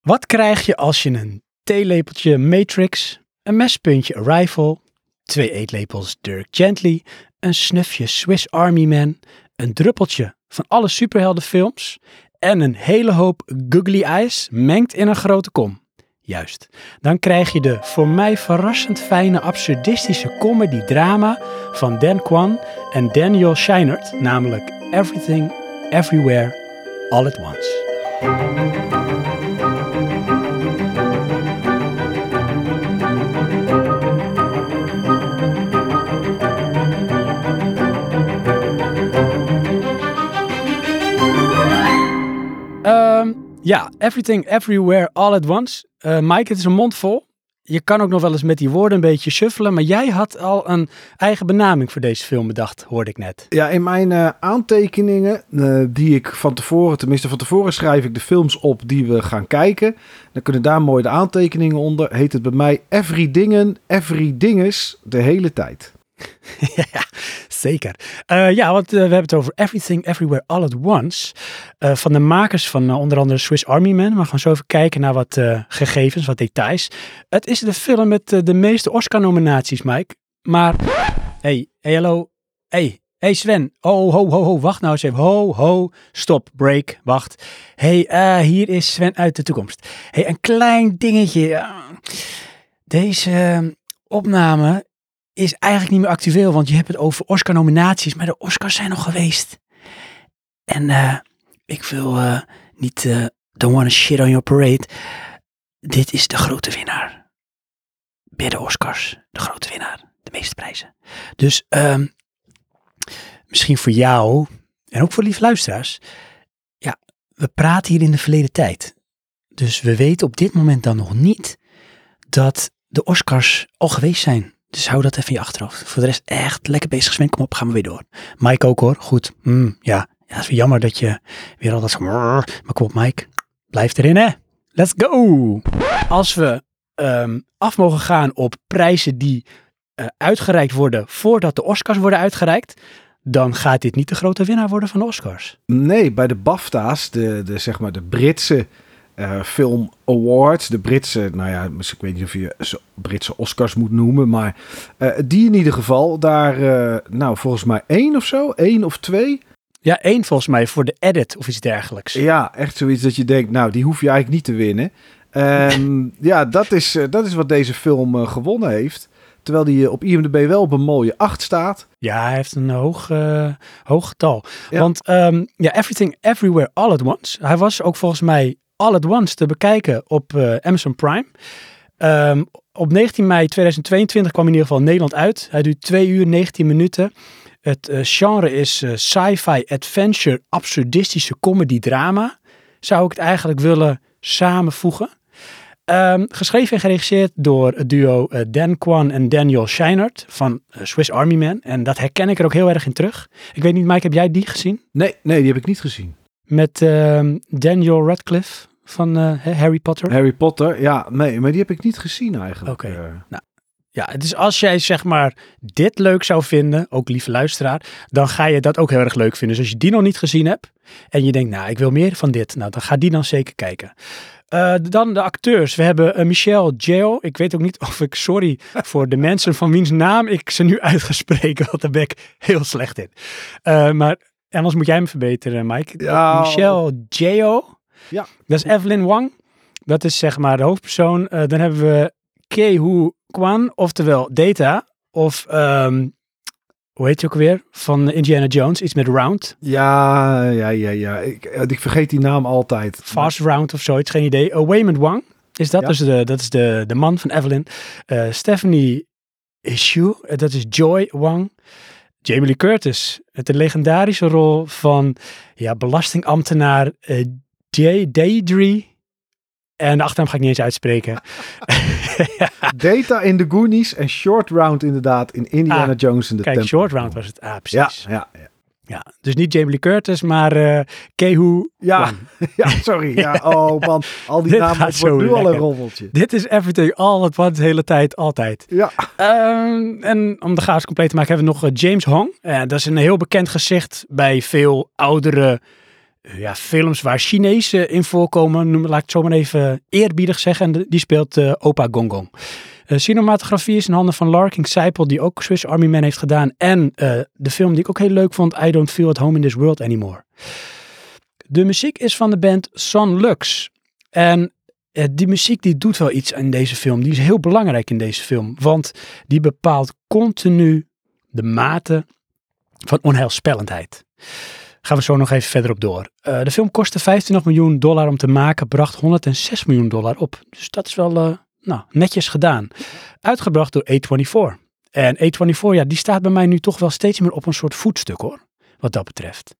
Wat krijg je als je een theelepeltje Matrix, een mespuntje Arrival, twee eetlepels Dirk Gently, een snufje Swiss Army Man, een druppeltje van alle superheldenfilms en een hele hoop googly eyes mengt in een grote kom? Juist. Dan krijg je de voor mij verrassend fijne absurdistische comedy-drama van Dan Kwan en Daniel Scheinert, namelijk Everything, Everywhere, All at Once. Ja, Everything, Everywhere, All at Once. Eh, Mike, het is een mond vol. Je kan ook nog wel eens met die woorden een beetje shuffelen, maar jij had al een eigen benaming voor deze film bedacht, hoorde ik net. Ja, in mijn eh, aantekeningen, eh, die ik van tevoren, tenminste van tevoren schrijf ik de films op die we gaan kijken. Dan kunnen daar mooi de aantekeningen onder. Heet het bij mij Every Dingen, Every Dinges, de hele tijd. ja, zeker. Uh, ja, want uh, we hebben het over Everything Everywhere All at Once. Uh, van de makers van onder andere Swiss Army Man. We gaan zo even kijken naar wat gegevens, wat details. Het is de film met de meeste Oscar-nominaties, Mike. Maar, hey, hey, hallo. Hey, hey Sven. Oh, ho, ho, ho, wacht nou eens even. Ho, ho, stop, break, wacht. Hey, hier is Sven uit de toekomst. Hey, een klein dingetje. Deze opname is eigenlijk niet meer actueel, want je hebt het over Oscar-nominaties, maar de Oscars zijn nog geweest. En uh, ik wil uh, niet, uh, don't wanna shit on your parade. Dit is de grote winnaar. Bij de Oscars, de grote winnaar, de meeste prijzen. Dus um, misschien voor jou en ook voor lieve luisteraars. Ja, we praten hier in de verleden tijd. Dus we weten op dit moment dan nog niet dat de Oscars al geweest zijn. Dus hou dat even in je achterhoofd. Voor de rest echt lekker bezig Sven. Kom op, gaan we weer door. Mike ook hoor. Goed. Mm, ja. ja, het is weer jammer dat je weer al dat. Maar kom op Mike. Blijf erin hè. Let's go. Als we um, af mogen gaan op prijzen die uh, uitgereikt worden voordat de Oscars worden uitgereikt dan gaat dit niet de grote winnaar worden van de Oscars. Nee, bij de BAFTA's, de, de, zeg maar de Britse uh, Film Awards, de Britse, nou ja, ik weet niet of je ze Britse Oscars moet noemen, maar uh, die in ieder geval, daar, uh, nou volgens mij één of zo, één of twee. Ja, één volgens mij voor de edit of iets dergelijks. Ja, echt zoiets dat je denkt, nou die hoef je eigenlijk niet te winnen. Um, ja, dat is, dat is wat deze film gewonnen heeft. Terwijl die op IMDb wel op een mooie 8 staat. Ja, hij heeft een hoog, hoog getal. Ja. Want um, ja, Everything Everywhere All at Once. Hij was ook volgens mij All at Once te bekijken op uh, Amazon Prime. Um, op 19 mei 2022 kwam in ieder geval Nederland uit. Hij duurt 2 uur 19 minuten. Het uh, genre is uh, sci-fi, adventure, absurdistische comedy-drama. Zou ik het eigenlijk willen samenvoegen. Um, geschreven en geregisseerd door het duo Dan Kwan en Daniel Scheinert van Swiss Army Man. En dat herken ik er ook heel erg in terug. Ik weet niet, Mike, heb jij die gezien? Nee, nee die heb ik niet gezien. Met uh, Daniel Radcliffe van uh, Harry Potter? Harry Potter, ja, nee, maar die heb ik niet gezien eigenlijk. Oké, okay. uh. nou. Ja, dus als jij zeg maar dit leuk zou vinden, ook lieve luisteraar, dan ga je dat ook heel erg leuk vinden. Dus als je die nog niet gezien hebt en je denkt, nou, ik wil meer van dit, nou, dan ga die dan zeker kijken. Uh, dan de acteurs. We hebben uh, Michelle Geo. Ik weet ook niet of ik, sorry voor de mensen van wiens naam ik ze nu uit ga spreken, want daar ben ik heel slecht in. Uh, maar anders moet jij hem verbeteren, Mike. Ja. Michelle Geo. Ja. Dat is Evelyn Wang. Dat is zeg maar de hoofdpersoon. Uh, dan hebben we Kehu Kwan, oftewel Data. Of, um, hoe heet je ook weer? Van Indiana Jones, iets met Round. Ja, ja, ja, ja. Ik, ik vergeet die naam altijd. Fast Round of zoiets, geen idee. Uh, Wayman Wang is dat. Ja. Dus de, dat is de, de man van Evelyn. Uh, Stephanie Issue, dat is Joy Wang. Jamie Lee Curtis, de legendarische rol van ja, belastingambtenaar Deidre. En de achternaam ga ik niet eens uitspreken. Data in de Goonies en Short Round inderdaad in Indiana ah, Jones in de Kijk, Temple. Short Round was het. Ah, precies. Ja, ja, ja. Ja, dus niet Jamie Lee Curtis, maar uh, Kehu. Ja, ja, sorry. Ja, oh man, al die namen wordt nu lekker. al een rommeltje. Dit is everything, all at once, de hele tijd, altijd. Ja. Um, en om de chaos compleet te maken hebben we nog uh, James Hong. Uh, dat is een heel bekend gezicht bij veel oudere ja, films waar Chinezen in voorkomen. Laat ik het zo maar even eerbiedig zeggen. En die speelt eh, Opa Gong Gong. Eh, cinematografie is in handen van Larkin Seipel, die ook Swiss Army Man heeft gedaan. En eh, de film die ik ook heel leuk vond, I Don't Feel at Home in This World Anymore. De muziek is van de band Son Lux. En die muziek die doet wel iets in deze film. Die is heel belangrijk in deze film. Want die bepaalt continu de mate van onheilspellendheid. Gaan we zo nog even verder op door. Eh, de film kostte 25 miljoen dollar om te maken, bracht 106 miljoen dollar op. Dus dat is wel eh, nou, netjes gedaan. Uitgebracht door A24. En A24, ja, die staat bij mij nu toch wel steeds meer op een soort voetstuk hoor, wat dat betreft.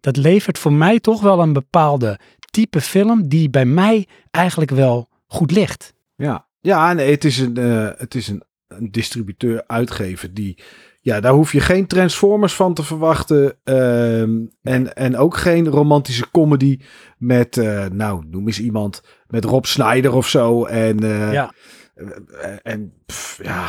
Dat levert voor mij toch wel een bepaalde type film die bij mij eigenlijk wel goed ligt. Ja, ja nee, het is een, eh, het is een, een distributeur, uitgever die. Ja, daar hoef je geen Transformers van te verwachten. ehm, en, en ook geen romantische comedy met, eh, nou, noem eens iemand, met Rob Snyder of zo. En, eh, Ja. eh, en pff, ja,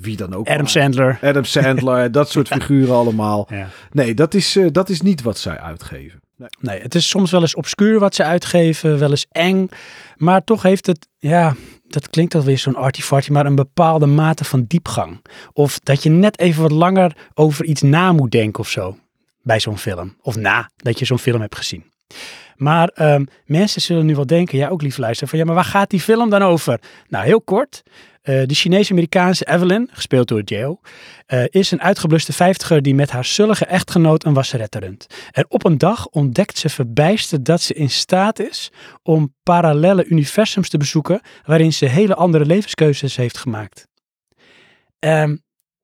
wie dan ook. Adam maar. Sandler. Adam Sandler, dat soort figuren allemaal. Ja. Nee, dat is, dat is niet wat zij uitgeven. Nee. Het is soms wel eens obscuur wat ze uitgeven, wel eens eng. Maar toch heeft het, ja, dat klinkt alweer zo'n artifarty, maar een bepaalde mate van diepgang. Of dat je net even wat langer over iets na moet denken of zo. Bij zo'n film. Of na dat je zo'n film hebt gezien. Maar ehm, mensen zullen nu wel denken, ja ook lieve luisteren, van ja, maar waar gaat die film dan over? Nou, heel kort. Eh, de Chinese-Amerikaanse Evelyn, gespeeld door Jeo, eh, is een uitgebluste vijftiger die met haar zullige echtgenoot een wasseret runt. En op een dag ontdekt ze verbijsterd dat ze in staat is om parallele universums te bezoeken waarin ze hele andere levenskeuzes heeft gemaakt. Ehm,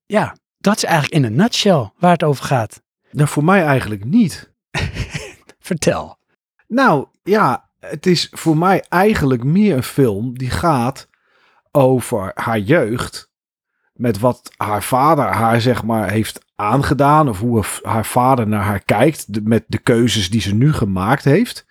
ja, dat is eigenlijk in een nutshell waar het over gaat. Nou, voor mij eigenlijk niet. Vertel. Nou ja, het is voor mij eigenlijk meer een film die gaat over haar jeugd. Met wat haar vader haar zeg maar heeft aangedaan. Of hoe haar vader naar haar kijkt. de- met de keuzes die ze nu gemaakt heeft.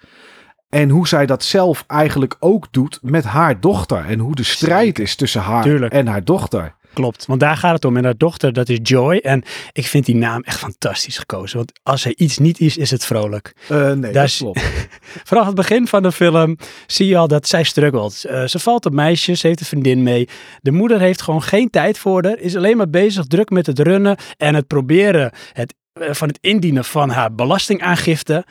En hoe zij dat zelf eigenlijk ook doet met haar dochter. En hoe de strijd is tussen haar Tuurlijk. en haar dochter. Klopt, want daar gaat het om. En haar dochter, dat is Joy. En ik vind die naam echt fantastisch gekozen. Want als hij iets niet is, is het vrolijk. Eh, nee, Daar dat is- klopt. Vanaf het begin van de film zie je al dat zij struggelt. Eh, ze valt op meisjes, ze heeft een vriendin mee. De moeder heeft gewoon geen tijd voor haar. Is alleen maar bezig, druk met het runnen en het proberen het, eh, van het indienen van haar belastingaangifte.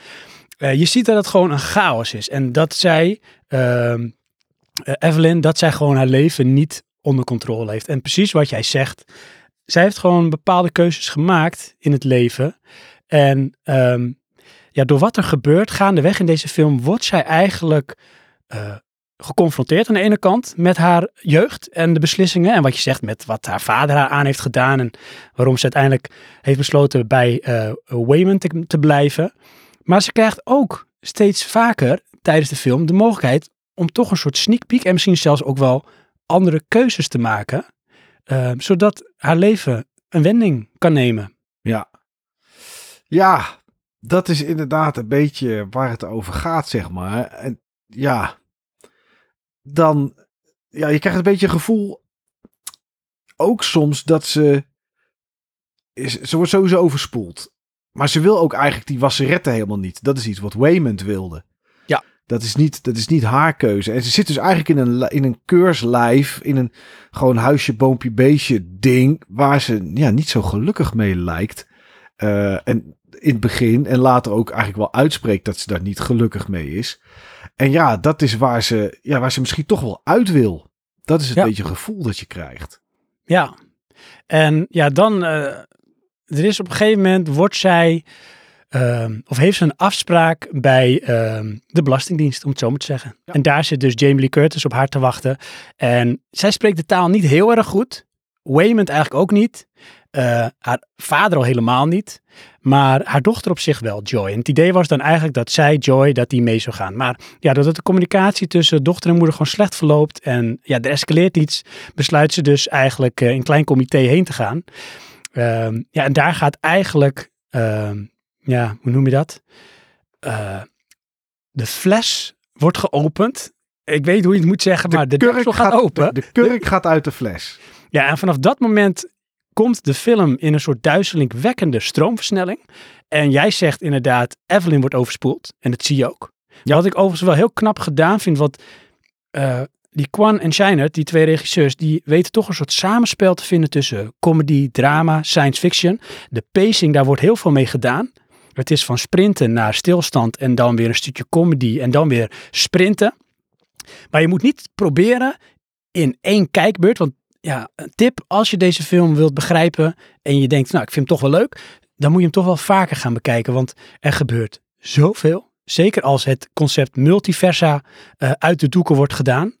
Je ziet dat het gewoon een chaos is. En dat zij, ehm, eh, Evelyn, dat zij gewoon haar leven niet onder controle heeft. En precies wat jij zegt. Zij heeft gewoon bepaalde keuzes gemaakt in het leven. En ehm, ja, door wat er gebeurt gaandeweg in deze film, wordt zij eigenlijk eh, geconfronteerd aan de ene kant met haar jeugd en de beslissingen. En wat je zegt met wat haar vader haar aan heeft gedaan. En waarom ze uiteindelijk heeft besloten bij eh Wayman te, te blijven. Maar ze krijgt ook steeds vaker tijdens de film de mogelijkheid om toch een soort sneak peek en misschien zelfs ook wel andere keuzes te maken. eh, zodat haar leven een wending kan nemen. Ja. Ja, dat is inderdaad een beetje waar het over gaat, zeg maar. En ja, dan, ja, je krijgt een beetje een gevoel, ook soms dat ze, is, ze wordt sowieso overspoeld. Maar ze wil ook eigenlijk die wasseretten helemaal niet. Dat is iets wat Waymond wilde. Dat is niet, dat is niet haar keuze. En ze zit dus eigenlijk in een, in een keurslijf, in een gewoon huisje, boompje, beestje ding, waar ze ja, niet zo gelukkig mee lijkt. Eh, en in het begin en later ook eigenlijk wel uitspreekt dat ze daar niet gelukkig mee is. En ja, dat is waar ze, ja, waar ze misschien toch wel uit wil. Dat is het Ja. beetje gevoel dat je krijgt. Ja, en ja, dan, eh, er is op een gegeven moment, wordt zij, ehm, of heeft ze een afspraak bij ehm, de Belastingdienst, om het zo maar te zeggen. Ja. En daar zit dus Jamie Lee Curtis op haar te wachten. En zij spreekt de taal niet heel erg goed. Waymond eigenlijk ook niet. Eh, haar vader al helemaal niet. Maar haar dochter op zich wel, Joy. En het idee was dan eigenlijk dat zij, Joy, dat die mee zou gaan. Maar ja, doordat de communicatie tussen dochter en moeder gewoon slecht verloopt. En ja, er escaleert iets besluit ze dus eigenlijk eh, in een klein comité heen te gaan. Ehm, ja, en daar gaat eigenlijk, ja, hoe noem je dat? Eh, de fles wordt geopend. Ik weet hoe je het moet zeggen, maar de, deksel gaat, open. De, de kurk gaat uit de fles. Ja, en vanaf dat moment komt de film in een soort duizelingwekkende stroomversnelling. En jij zegt inderdaad, Evelyn wordt overspoeld. En dat zie je ook. Ja. Wat ik overigens wel heel knap gedaan vind, wat eh, die Kwan en Shiner, die twee regisseurs, die weten toch een soort samenspel te vinden tussen comedy, drama, science fiction. De pacing, daar wordt heel veel mee gedaan. Het is van sprinten naar stilstand en dan weer een stukje comedy en dan weer sprinten. Maar je moet niet proberen in één kijkbeurt, want ja, een tip, als je deze film wilt begrijpen en je denkt, nou, ik vind hem toch wel leuk, dan moet je hem toch wel vaker gaan bekijken, want er gebeurt zoveel. Zeker als het concept multiversa eh, uit de doeken wordt gedaan.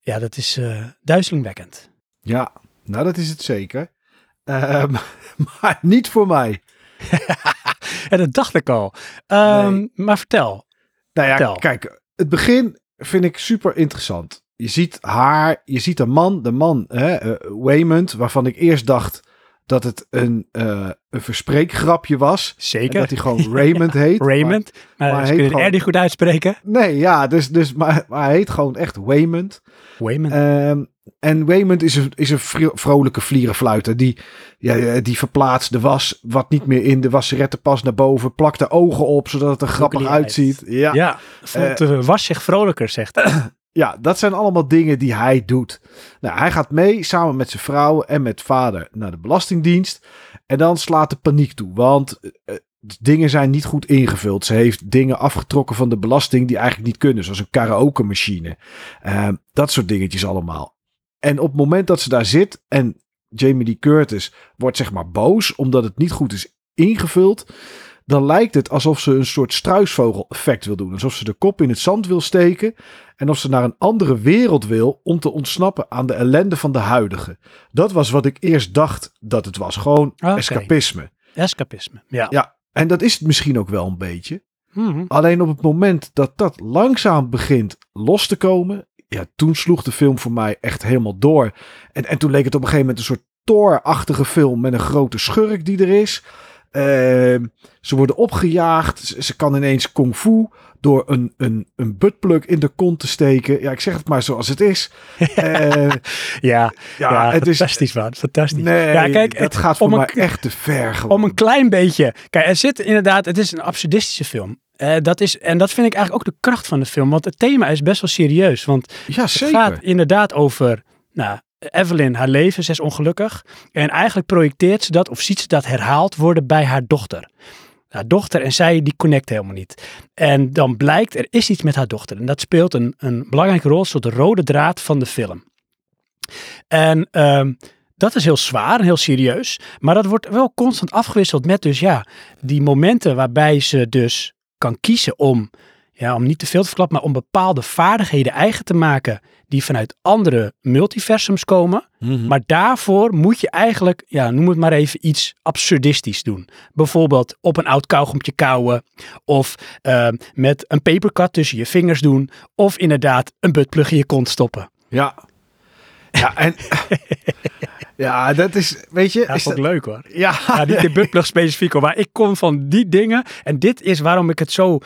Ja, dat is eh duizelingwekkend. Ja, nou dat is het zeker. Ehm, maar niet voor mij. Ja, dat dacht ik al. Ehm, Nee. Maar vertel. Nou ja, Vertel. kijk, het begin vind ik super interessant. Je ziet haar, je ziet een man, de man, hè, eh, Waymond, waarvan ik eerst dacht dat het een, eh, een verspreekgrapje was. En Zeker. dat hij gewoon Raymond heet. Raymond. Maar, maar kunnen heet het er niet goed uitspreken. Nee, ja, dus, dus, maar, maar hij heet gewoon echt Waymond. Raymond. Ehm, en Waymond is een, is een vrolijke vlierenfluiter. Die, ja, eh, die verplaatst de was wat niet meer in de wasseretten past naar boven. Plakt de ogen op, zodat het er grappig uitziet. Ja, ja. ja, vond, eh, was zich vrolijker, zegt hij. dat zijn allemaal dingen die hij doet. Nou, hij gaat mee samen met zijn vrouw en met vader naar de Belastingdienst. En dan slaat de paniek toe. Want eh, dingen zijn niet goed ingevuld. Ze heeft dingen afgetrokken van de belasting die eigenlijk niet kunnen. Zoals een karaoke machine. Ehm, dat soort dingetjes allemaal. En op het moment dat ze daar zit en Jamie Lee Curtis wordt zeg maar boos omdat het niet goed is ingevuld, dan lijkt het alsof ze een soort struisvogel effect wil doen. Alsof ze de kop in het zand wil steken en of ze naar een andere wereld wil om te ontsnappen aan de ellende van de huidige. Dat was wat ik eerst dacht dat het was. Gewoon escapisme. Escapisme. Ja. Ja, en dat is het misschien ook wel een beetje. Mhm. Alleen op het moment dat dat langzaam begint los te komen, ja, toen sloeg de film voor mij echt helemaal door. En, en toen leek het op een gegeven moment een soort Thor-achtige film met een grote schurk die er is. Ehm, ze worden opgejaagd. Ze, ze kan ineens kung fu door een, een, een buttplug in de kont te steken. Ja, ik zeg het maar zoals het is. Eh, Ja, ja, ja, het is. fantastisch man. Fantastisch. Nee, ja, kijk, het- gaat voor mij echt te ver. Gewoon. Om een klein beetje. Kijk, er zit inderdaad, het is een absurdistische film. Eh, dat is, en dat vind ik eigenlijk ook de kracht van de film. Want het thema is best wel serieus. Want ja, het gaat inderdaad over nou, Evelyn, haar leven. Ze is ongelukkig. En eigenlijk projecteert ze dat of ziet ze dat herhaald worden bij haar dochter. Haar dochter en zij, die connecten helemaal niet. En dan blijkt, er is iets met haar dochter. En dat speelt een, een belangrijke rol, een soort rode draad van de film. En ehm, dat is heel zwaar en heel serieus. Maar dat wordt wel constant afgewisseld met dus ja, die momenten waarbij ze dus kan kiezen om, ja, om niet te veel te verklappen, maar om bepaalde vaardigheden eigen te maken die vanuit andere multiversums komen. Mhm. Maar daarvoor moet je eigenlijk, ja, noem het maar even iets absurdistisch doen. Bijvoorbeeld op een oud kauwgompje kauwen. Of eh, met een papercut tussen je vingers doen. Of inderdaad een buttplug in je kont stoppen. Ja. Ja, en. ja, dat is. Weet je. Ja, is dat- leuk hoor. ja, Ja, niet de buttplug specifiek hoor, maar ik kom van die dingen. En dit is waarom ik het zo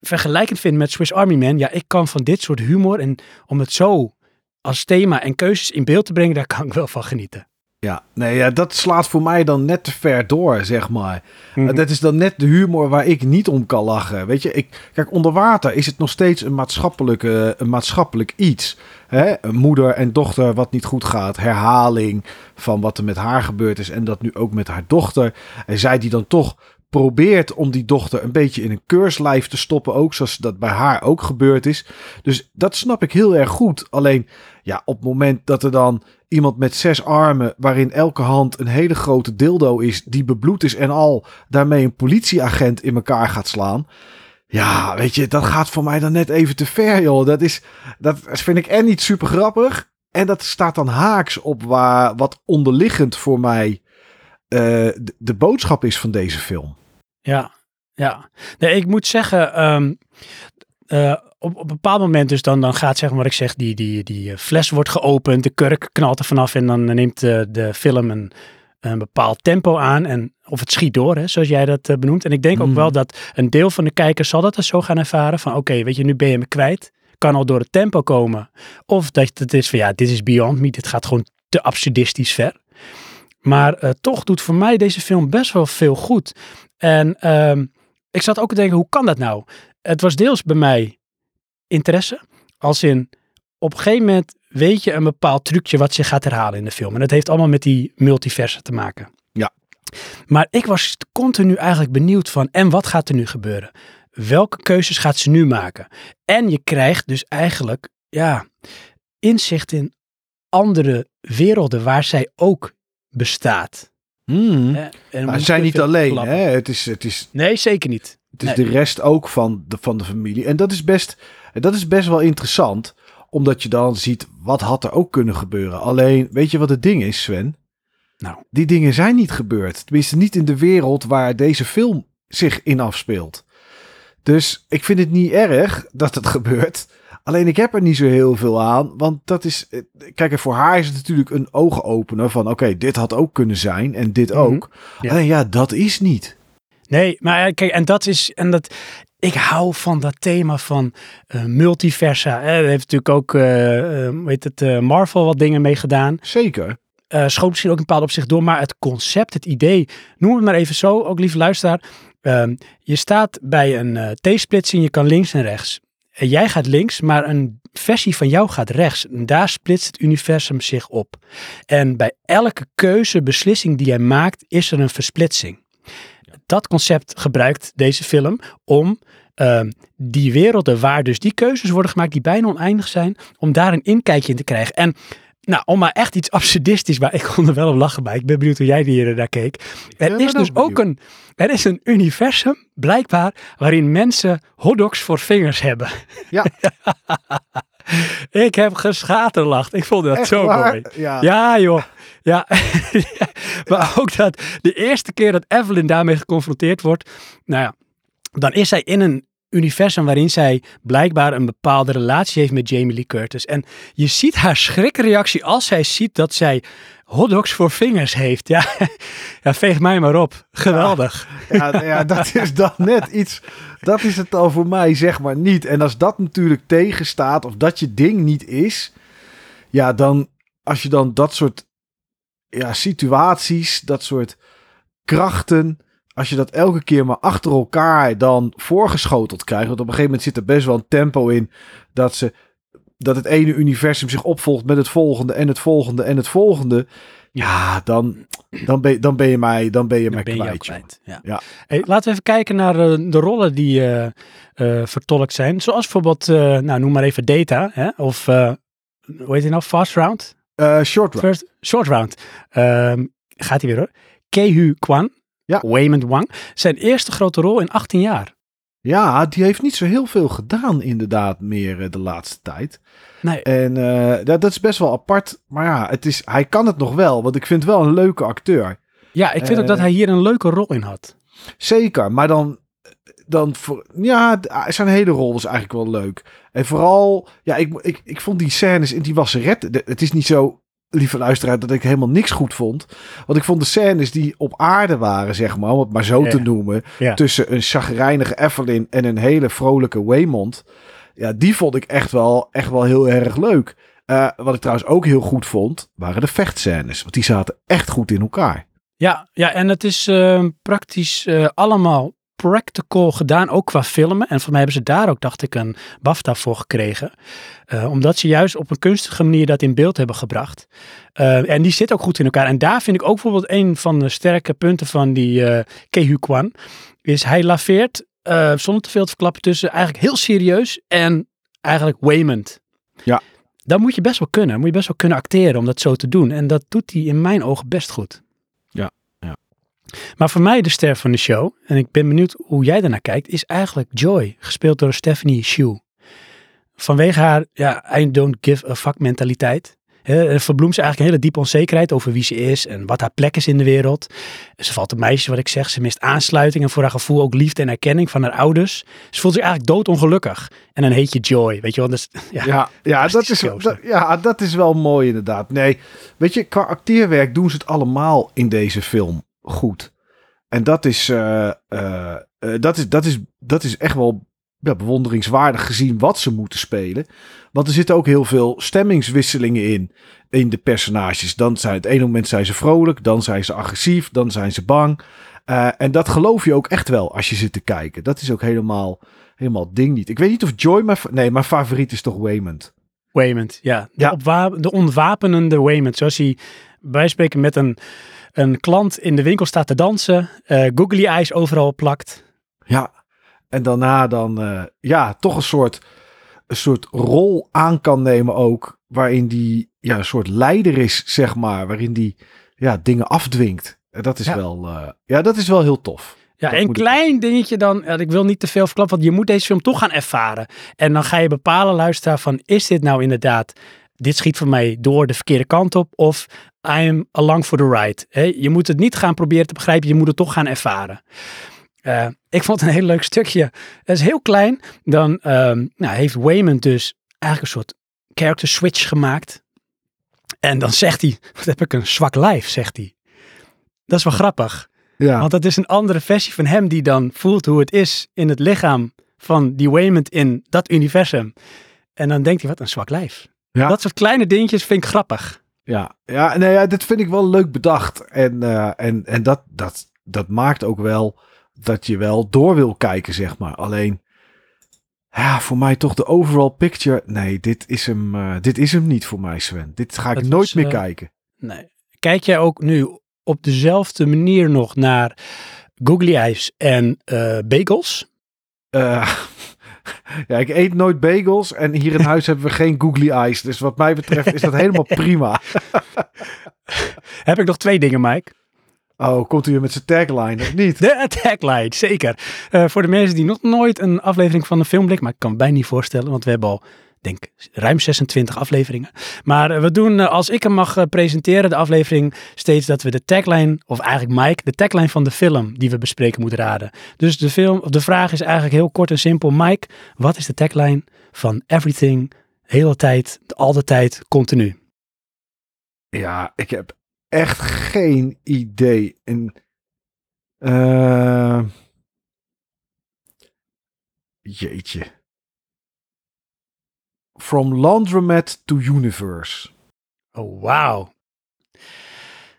vergelijkend vind met Swiss Army Man. Ja, ik kan van dit soort humor en om het zo als thema en keuzes in beeld te brengen, daar kan ik wel van genieten. Ja, nee, ja, dat slaat voor mij dan net te ver door, zeg maar. Mhm. Dat is dan net de humor waar ik niet om kan lachen. Weet je, ik, kijk, onder water is het nog steeds een, maatschappelijke, een maatschappelijk iets. Hè? Een moeder en dochter wat niet goed gaat. Herhaling van wat er met haar gebeurd is. En dat nu ook met haar dochter. En zij die dan toch probeert om die dochter een beetje in een keurslijf te stoppen. Ook zoals dat bij haar ook gebeurd is. Dus dat snap ik heel erg goed. Alleen, ja, op het moment dat er dan iemand met zes armen, waarin elke hand een hele grote dildo is, die bebloed is en al, daarmee een politieagent in elkaar gaat slaan. Ja, weet je, dat gaat voor mij dan net even te ver, joh. Dat, is, dat vind ik en niet super grappig. En dat staat dan haaks op waar, wat onderliggend voor mij eh, de boodschap is van deze film. Ja, ja. Nee, ik moet zeggen, ehm, eh, op, op een bepaald moment dus dan, dan gaat zeg maar wat ik zeg, die, die, die eh, fles wordt geopend, de kurk knalt er vanaf en dan neemt de, de film een, een bepaald tempo aan en of het schiet door, hè, zoals jij dat eh, benoemt. En ik denk ook Mhm. wel dat een deel van de kijkers zal dat er zo gaan ervaren van oké, weet je, nu ben je me kwijt. Kan al door het tempo komen. Of dat het is van ja, dit is beyond me, dit gaat gewoon te absurdistisch ver. Maar eh, toch doet voor mij deze film best wel veel goed. En ehm, ik zat ook te denken, hoe kan dat nou? Het was deels bij mij interesse. Als in, op een gegeven moment weet je een bepaald trucje wat zich gaat herhalen in de film. En dat heeft allemaal met die multiversen te maken. Ja. Maar ik was continu eigenlijk benieuwd van, en wat gaat er nu gebeuren? Welke keuzes gaat ze nu maken? En je krijgt dus eigenlijk, ja, inzicht in andere werelden waar zij ook bestaat. Hmm. En Maar ze zijn niet alleen, hè? Het is, het is, Nee, zeker niet. het is Nee. de rest ook van de, van de familie. En dat is, best, dat is best wel interessant, omdat je dan ziet wat had er ook kunnen gebeuren. Alleen, weet je wat het ding is, Sven? Nou. Die dingen zijn niet gebeurd. Tenminste, niet in de wereld waar deze film zich in afspeelt. Dus ik vind het niet erg dat het gebeurt. Alleen ik heb er niet zo heel veel aan. Want dat is. eh, Kijk, voor haar is het natuurlijk een oogopener van: oké, dit had ook kunnen zijn. En dit Mhm. ook. Ja. Alleen ja, dat is niet. Nee, maar eh, kijk, en dat is, en dat, ik hou van dat thema van eh, multiversa. Hè. Daar heeft natuurlijk ook, hoe heet het, Marvel wat dingen mee gedaan. Zeker. Schoot misschien ook een bepaald opzicht door, maar het concept, het idee, noem het maar even zo, ook lieve luisteraar. Ehm, je staat bij een T-splitsing, je kan links en rechts. En jij gaat links, maar een versie van jou gaat rechts. En daar splitst het universum zich op. En bij elke keuze, beslissing die jij maakt, is er een versplitsing. Dat concept gebruikt deze film om ehm, die werelden waar dus die keuzes worden gemaakt die bijna oneindig zijn, om daar een inkijkje in te krijgen. En nou, om maar echt iets absurdistisch, maar ik kon er wel op lachen bij. Ik ben benieuwd hoe jij hier naar keek. Er is dus ook ook een, er is een universum, blijkbaar, waarin mensen hotdogs voor vingers hebben. Ja. ik heb geschaterlacht. Ik vond dat Echt zo waar? mooi. Ja. Ja, joh. Ja. maar ook dat de eerste keer dat Evelyn daarmee geconfronteerd wordt, nou ja, dan is zij in een universum waarin zij blijkbaar een bepaalde relatie heeft met Jamie Lee Curtis. En je ziet haar schrikreactie als zij ziet dat zij hotdogs voor vingers heeft. Ja, ja veeg mij maar op. Geweldig. Ja, ja, dat is dan net iets. Dat is het dan voor mij, zeg maar, niet. En als dat natuurlijk tegenstaat, of dat je ding niet is. Ja, dan. Als je dan dat soort. Ja, situaties, dat soort krachten. Als je dat elke keer maar achter elkaar dan voorgeschoteld krijgt. Want op een gegeven moment zit er best wel een tempo in. Dat ze. Dat het ene universum zich opvolgt met het volgende en het volgende en het volgende. Ja, dan, dan, ben, dan ben je mij, dan ben je Dan mij ben je kwijt. kwijt. Ja. Ja. Hey, laten we even kijken naar eh, de rollen die eh, eh, vertolkt zijn. Zoals bijvoorbeeld, nou noem maar even Data. Hè? Of, hoe heet hij nou? Fast Round? Short run. First, short Round. Ehm, gaat hij weer hoor. Kehu Kwan. Ja. Waymond Wang. Zijn eerste grote rol in 18 jaar. Ja, die heeft niet zo heel veel gedaan inderdaad meer eh, de laatste tijd. Nee, En eh, dat, dat is best wel apart. Maar ja, het is, hij kan het nog wel. Want ik vind wel een leuke acteur. ja, ik vind ook eh, dat hij hier een leuke rol in had. Zeker, maar dan, dan voor, ja, d- zijn hele rol was eigenlijk wel leuk. En vooral, ja, ik, ik, ik vond die scènes in die wasseret, het is niet zo, lieve luisteraar, dat ik helemaal niks goed vond. Want ik vond de scènes die op aarde waren, zeg maar, om het maar zo Ja. te noemen, Ja. tussen een chagrijnige Evelyn en een hele vrolijke Waymond, ja, die vond ik echt wel, echt wel heel erg leuk. Eh, wat ik trouwens ook heel goed vond, waren de vechtscènes. Want die zaten echt goed in elkaar. Ja, ja en het is eh, praktisch eh, allemaal practical gedaan, ook qua filmen. En voor mij hebben ze daar ook, dacht ik, een BAFTA voor gekregen. Eh, omdat ze juist op een kunstige manier dat in beeld hebben gebracht. Eh, en die zit ook goed in elkaar. En daar vind ik ook bijvoorbeeld een van de sterke punten van die eh Kehu Kwan. Is hij laveert, zonder te veel te verklappen, tussen eigenlijk heel serieus en eigenlijk Waymond. Ja. Dat moet je best wel kunnen. Moet je best wel kunnen acteren om dat zo te doen. En dat doet hij in mijn ogen best goed. Maar voor mij de ster van de show, en ik ben benieuwd hoe jij daarnaar kijkt, is eigenlijk Joy, gespeeld door Stephanie Shu. Vanwege haar, ja, I don't give a fuck mentaliteit. Hè, er verbloemt ze eigenlijk een hele diepe onzekerheid over wie ze is en wat haar plek is in de wereld. Ze valt een meisje, wat ik zeg, ze mist aansluiting en voor haar gevoel ook liefde en erkenning van haar ouders. Ze voelt zich eigenlijk doodongelukkig. En dan heet je Joy, weet je wel. Dus, ja, Ja, ja, dat is, dat, ja, dat is wel mooi inderdaad. Nee, weet je, qua acteerwerk doen ze het allemaal in deze film goed. En dat is, eh, eh, eh, dat is, dat is, dat is echt wel ja, bewonderingswaardig gezien wat ze moeten spelen. Want er zitten ook heel veel stemmingswisselingen in. In de personages. Dan zijn het ene moment zijn ze vrolijk. Dan zijn ze agressief. Dan zijn ze bang. Uh, en dat geloof je ook echt wel als je zit te kijken. Dat is ook helemaal, helemaal ding niet. Ik weet niet of Joy mijn... Nee, mijn favoriet is toch Waymond. Waymond, ja. De, Ja. de ontwapenende Waymond. Zoals hij bij spreken met een, een klant in de winkel staat te dansen. eh googly eyes overal plakt. Ja. En daarna dan, eh, ja, toch een soort, een soort rol aan kan nemen ook. Waarin die, ja, een soort leider is, zeg maar. Waarin die, ja, dingen afdwingt. En dat is Ja. wel, eh, ja, dat is wel heel tof. Ja, een ik- klein dingetje dan. Ik wil niet te veel verklappen, want je moet deze film toch gaan ervaren. En dan ga je bepalen, luisteraar, van is dit nou inderdaad... Dit schiet voor mij door de verkeerde kant op of I am along for the ride. Je moet het niet gaan proberen te begrijpen, je moet het toch gaan ervaren. Eh, ik vond het een heel leuk stukje. Het is heel klein. Dan ehm, nou, heeft Waymond dus eigenlijk een soort character switch gemaakt. En dan zegt hij, wat heb ik een zwak lijf, zegt hij. Dat is wel grappig. Ja, Want dat is een andere versie van hem die dan voelt hoe het is in het lichaam van die Waymond in dat universum. En dan denkt hij, wat een zwak lijf. Ja. Dat soort kleine dingetjes vind ik grappig. ja, ja, nee, ja, dit vind ik wel leuk bedacht. En, eh, en, en dat, dat, dat maakt ook wel dat je wel door wil kijken, zeg maar. Alleen, ja, voor mij toch de overall picture. Nee, dit is hem, eh, dit is hem niet voor mij, Sven. Dit ga ik nooit meer eh, kijken. Nee. Kijk jij ook nu op dezelfde manier nog naar googly eyes en bagels? Ja, ik eet nooit bagels en hier in huis hebben we geen googly eyes. Dus wat mij betreft is dat helemaal prima. Heb ik nog twee dingen, Mike. Oh, komt u weer met zijn tagline of niet? De tagline, zeker. Eh, voor de mensen die nog nooit een aflevering van de Filmblik, maar ik kan me bijna niet voorstellen, want we hebben al, denk ruim 26 afleveringen. Maar eh, we doen, eh, als ik hem mag eh, presenteren, de aflevering, steeds dat we de tagline, of eigenlijk Mike, de tagline van de film die we bespreken moet raden. Dus de, film, de vraag is eigenlijk heel kort en simpel. Mike, wat is de tagline van Everything, hele tijd, al de tijd, continu? Ja, ik heb echt geen idee. En, jeetje. From Laundromat to Universe. Oh, wauw.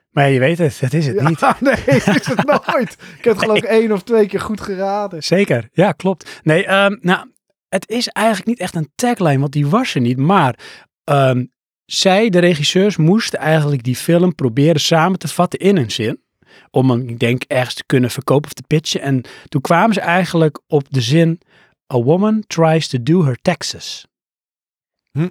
Maar je weet het, het is het Ja, niet. nee, is het nooit. Ik heb het geloof ik één of twee keer goed geraden. Zeker, ja, klopt. Nee, ehm, nou, het is eigenlijk niet echt een tagline, want die was er niet. Maar ehm, zij, de regisseurs, moesten eigenlijk die film proberen samen te vatten in een zin. Om hem, ik denk, ergens te kunnen verkopen of te pitchen. En toen kwamen ze eigenlijk op de zin: A woman tries to do her taxes. Hm.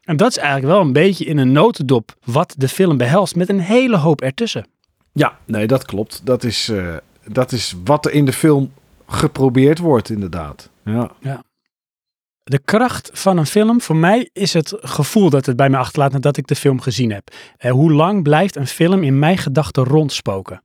En dat is eigenlijk wel een beetje in een notendop wat de film behelst, met een hele hoop ertussen. Ja, nee, dat klopt. Dat is, eh, dat is wat er in de film geprobeerd wordt, inderdaad. Ja. De kracht van een film, voor mij is het gevoel dat het bij me achterlaat nadat ik de film gezien heb. Eh, hoe lang blijft een film in mijn gedachten rondspoken?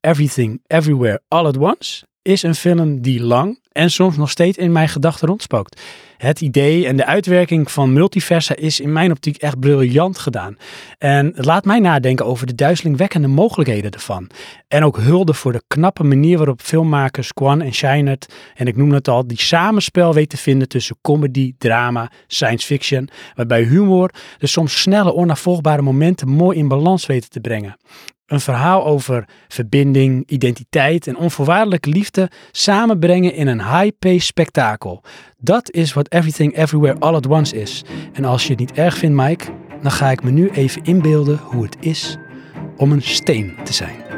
Everything, Everywhere, All at Once is een film die lang en soms nog steeds in mijn gedachten rondspookt. Het idee en de uitwerking van multiversa is in mijn optiek echt briljant gedaan. En het laat mij nadenken over de duizelingwekkende mogelijkheden ervan. En ook hulde voor de knappe manier waarop filmmakers Kwan en Scheinert, en ik noem het al, die samenspel weten te vinden tussen comedy, drama, science fiction, waarbij humor de soms snelle, onafvolgbare momenten mooi in balans weten te brengen. Een verhaal over verbinding, identiteit en onvoorwaardelijke liefde samenbrengen in een high-paced spektakel. Dat is wat Everything Everywhere All at Once is. En als je het niet erg vindt, Mike, dan ga ik me nu even inbeelden hoe het is om een steen te zijn.